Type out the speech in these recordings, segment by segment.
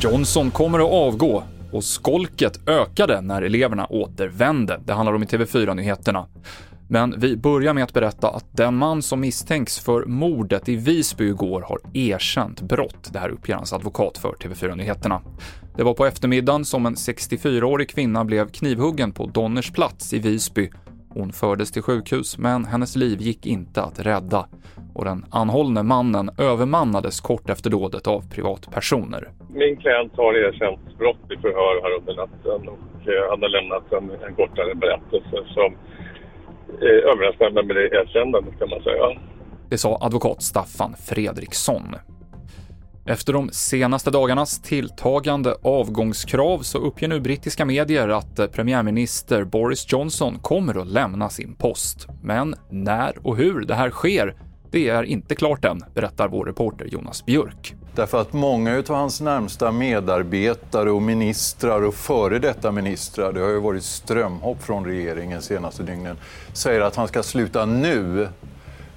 Johnson kommer att avgå och skolket ökade när eleverna återvände. Det handlar om i TV4-nyheterna. Men vi börjar med att berätta att den man som misstänks för mordet i Visby igår har erkänt brott. Det här uppger hans advokat för TV4-nyheterna. Det var på eftermiddagen som en 64-årig kvinna blev knivhuggen på Donners plats i Visby. Hon fördes till sjukhus, men hennes liv gick inte att rädda och den anhållne mannen övermannades kort efter dådet av privatpersoner. Min klient har erkänt brott i förhör här under natten och eh, han har lämnat en, en kortare berättelse som eh, överensstämmer med det erkännandet kan man säga. Det sa advokat Staffan Fredriksson. Efter de senaste dagarnas tilltagande avgångskrav så uppger nu brittiska medier att premiärminister Boris Johnson kommer att lämna sin post. Men när och hur det här sker, det är inte klart än, berättar vår reporter Jonas Björk. Därför att många av hans närmsta medarbetare och ministrar och före detta ministrar, det har ju varit strömhopp från regeringen senaste dygnen, säger att han ska sluta nu.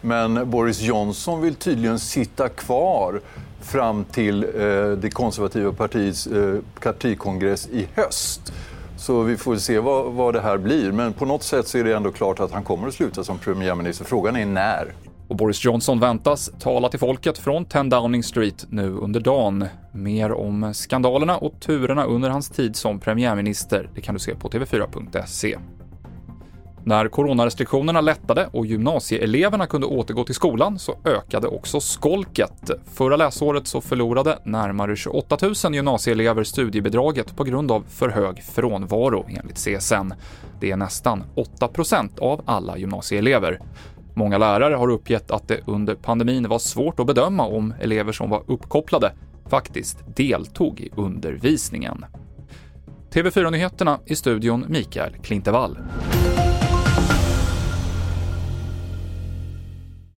Men Boris Johnson vill tydligen sitta kvar fram till eh, det konservativa partiets eh, partikongress i höst. Så vi får se vad, vad det här blir. Men på något sätt så är det ändå klart att han kommer att sluta som premiärminister. Frågan är när. Och Boris Johnson väntas tala till folket från 10 Downing Street nu under dagen. Mer om skandalerna och turerna under hans tid som premiärminister, det kan du se på tv4.se. När coronarestriktionerna lättade och gymnasieeleverna kunde återgå till skolan så ökade också skolket. Förra läsåret så förlorade närmare 28 000 gymnasieelever studiebidraget på grund av för hög frånvaro, enligt CSN. Det är nästan 8% av alla gymnasieelever. Många lärare har uppgett att det under pandemin var svårt att bedöma om elever som var uppkopplade faktiskt deltog i undervisningen. TV4-nyheterna i studion Mikael Klintevall.